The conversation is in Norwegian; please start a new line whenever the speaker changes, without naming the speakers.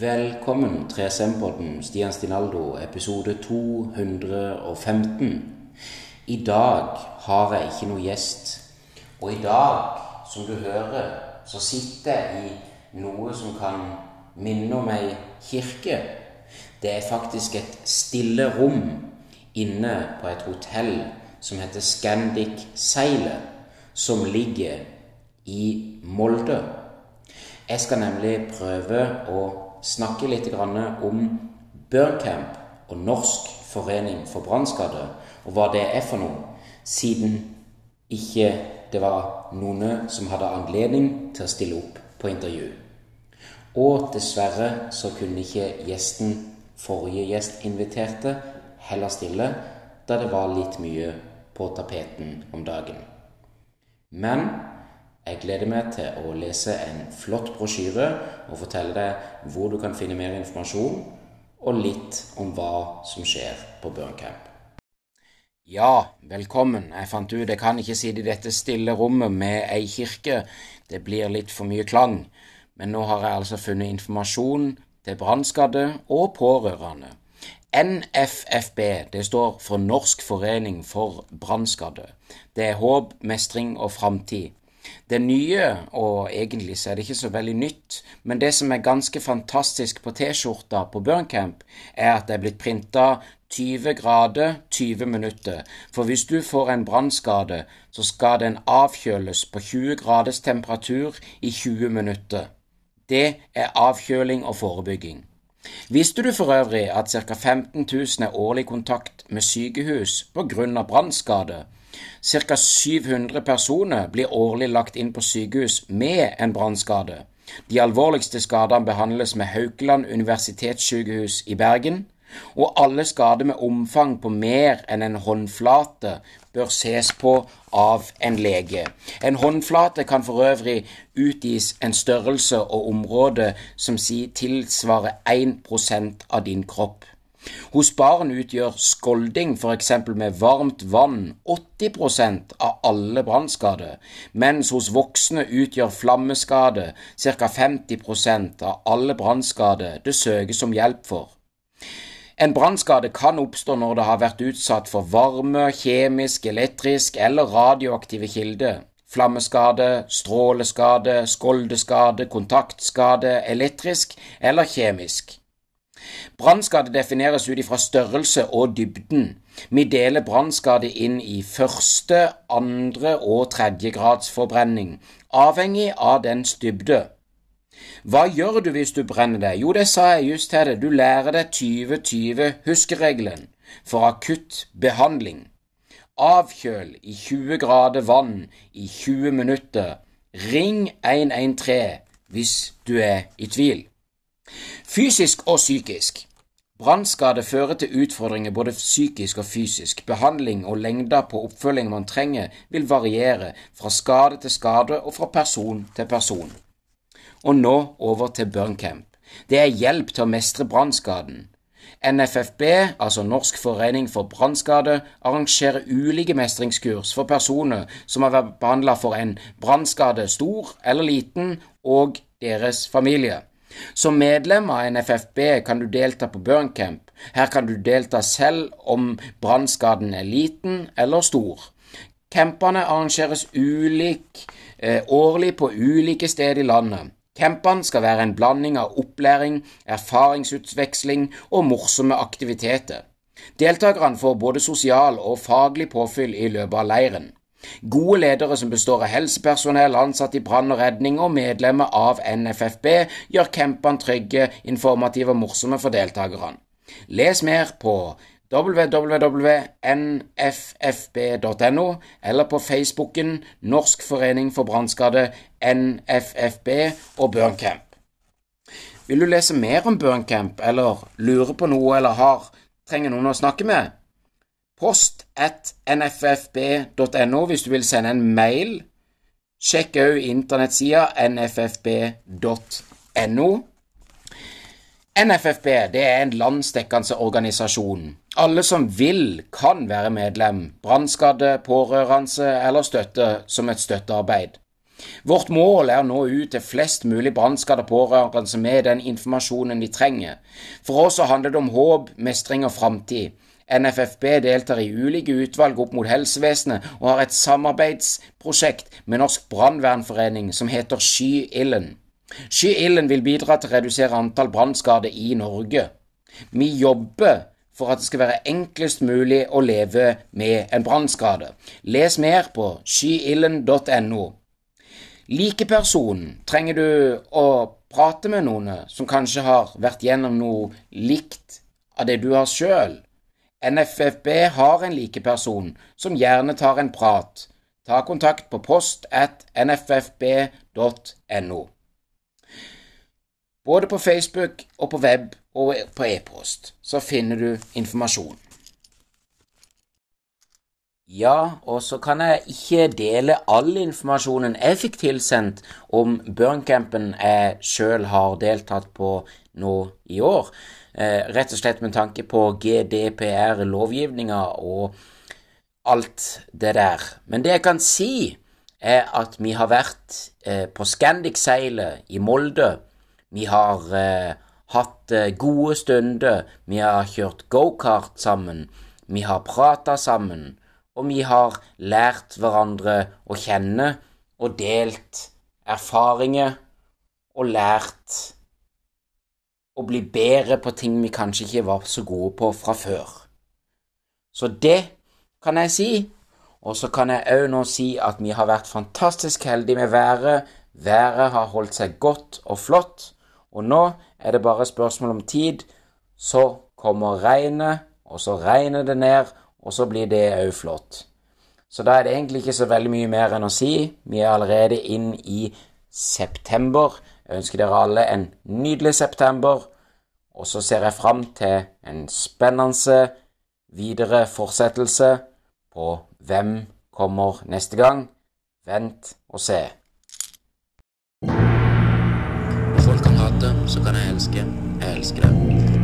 Velkommen 3SM-podden Stian Stinaldo, episode 215. I dag har jeg ikke noe gjest. Og i dag, som du hører, så sitter jeg i noe som kan minne om ei kirke. Det er faktisk et stille rom inne på et hotell som heter Scandic Seilet, som ligger i Molde. Jeg skal nemlig prøve å snakke litt om Burncamp og Norsk forening for brannskadde, og hva det er for noe, siden ikke det var noen som hadde anledning til å stille opp på intervju. Og dessverre så kunne ikke gjesten forrige gjest inviterte heller stille, da det var litt mye på tapeten om dagen. Men jeg gleder meg til å lese en flott brosjyre og fortelle deg hvor du kan finne mer informasjon, og litt om hva som skjer på Burncamp. Ja, velkommen. Jeg fant ut jeg kan ikke sitte i dette stille rommet med ei kirke. Det blir litt for mye klang. Men nå har jeg altså funnet informasjon til brannskadde og pårørende. NFFB, det står for Norsk forening for brannskadde. Det er håp, mestring og framtid. Det nye, og egentlig så er det ikke så veldig nytt, men det som er ganske fantastisk på T-skjorta på Burncamp, er at det er blitt printa 20 grader 20 minutter. For hvis du får en brannskade, så skal den avkjøles på 20 graders temperatur i 20 minutter. Det er avkjøling og forebygging. Visste du for øvrig at ca. 15 000 er årlig kontakt med sykehus pga. brannskade? Ca. 700 personer blir årlig lagt inn på sykehus med en brannskade. De alvorligste skadene behandles med Haukeland universitetssykehus i Bergen, og alle skader med omfang på mer enn en håndflate bør ses på av en lege. En håndflate kan for øvrig utgis en størrelse og område som tilsvarer 1% av din kropp. Hos barn utgjør skolding f.eks. med varmt vann 80% av alle brannskader, mens hos voksne utgjør flammeskade ca. 50% av alle brannskader det søkes om hjelp for. En brannskade kan oppstå når det har vært utsatt for varme, kjemisk, elektrisk eller radioaktive kilder. Flammeskade, stråleskade, skoldeskade, kontaktskade, elektrisk eller kjemisk. Brannskade defineres ut ifra størrelse og dybden. Vi deler brannskade inn i første, andre og tredje grads forbrenning, avhengig av dens dybde. Hva gjør du hvis du brenner deg? Jo, det sa jeg just deg, du lærer deg 20-20-huskeregelen for akutt behandling. Avkjøl i 20 grader vann i 20 minutter. Ring 113 hvis du er i tvil. Fysisk og psykisk. Brannskade fører til utfordringer både psykisk og fysisk. Behandling og lengda på oppfølging man trenger, vil variere fra skade til skade og fra person til person. Og nå over til Burncamp. Det er hjelp til å mestre brannskaden. NFFB, altså Norsk forening for brannskade, arrangerer ulike mestringskurs for personer som har vært behandla for en brannskade, stor eller liten, og deres familie. Som medlem av NFFB kan du delta på Burncamp. Her kan du delta selv om brannskaden er liten eller stor. Campene arrangeres ulik, eh, årlig på ulike steder i landet. Campene skal være en blanding av opplæring, erfaringsutveksling og morsomme aktiviteter. Deltakerne får både sosial og faglig påfyll i løpet av leiren. Gode ledere som består av helsepersonell, ansatt i brann og redning og medlemmer av NFFB, gjør campene trygge, informative og morsomme for deltakerne. Les mer på www.nffb.no eller på Facebooken Norsk forening for brannskadde NFFB og Burncamp. Vil du lese mer om Burncamp, eller lure på noe eller har trenger noen å snakke med? Post at nffb.no hvis du vil sende en mail. Sjekk òg internettsida nffb.no. NFFB det er en landsdekkende organisasjon. Alle som vil, kan være medlem, brannskadde, pårørende eller støtte som et støttearbeid. Vårt mål er å nå ut til flest mulig brannskadde pårørende med den informasjonen de trenger. For oss handler det om håp, mestring og framtid. NFFB deltar i ulike utvalg opp mot helsevesenet og har et samarbeidsprosjekt med Norsk brannvernforening som heter Sky ilden. Sky ilden vil bidra til å redusere antall brannskader i Norge. Vi jobber for at det skal være enklest mulig å leve med en brannskade. Les mer på skyilden.no. Likepersonen trenger du å prate med noen som kanskje har vært gjennom noe likt av det du har sjøl. NFFB har en likeperson som gjerne tar en prat. Ta kontakt på post at nffb.no. Både på Facebook og på web og på e-post så finner du informasjon. Ja, og så kan jeg ikke dele all informasjonen jeg fikk tilsendt om burncampen jeg sjøl har deltatt på nå i år. Eh, rett og slett med tanke på GDPR-lovgivninga og alt det der. Men det jeg kan si, er at vi har vært eh, på Scandic-seilet i Molde vi har eh, hatt eh, gode stunder, vi har kjørt gokart sammen, vi har prata sammen, og vi har lært hverandre å kjenne og delt erfaringer og lært å bli bedre på ting vi kanskje ikke var så gode på fra før. Så det kan jeg si. Og så kan jeg òg nå si at vi har vært fantastisk heldige med været. Været har holdt seg godt og flott. Og nå er det bare spørsmål om tid. Så kommer regnet, og så regner det ned, og så blir det òg flott. Så da er det egentlig ikke så veldig mye mer enn å si. Vi er allerede inn i september. Jeg ønsker dere alle en nydelig september. Og så ser jeg fram til en spennende videre fortsettelse på Hvem kommer neste gang? Vent og se. Så kan jeg elske. Jeg elsker det.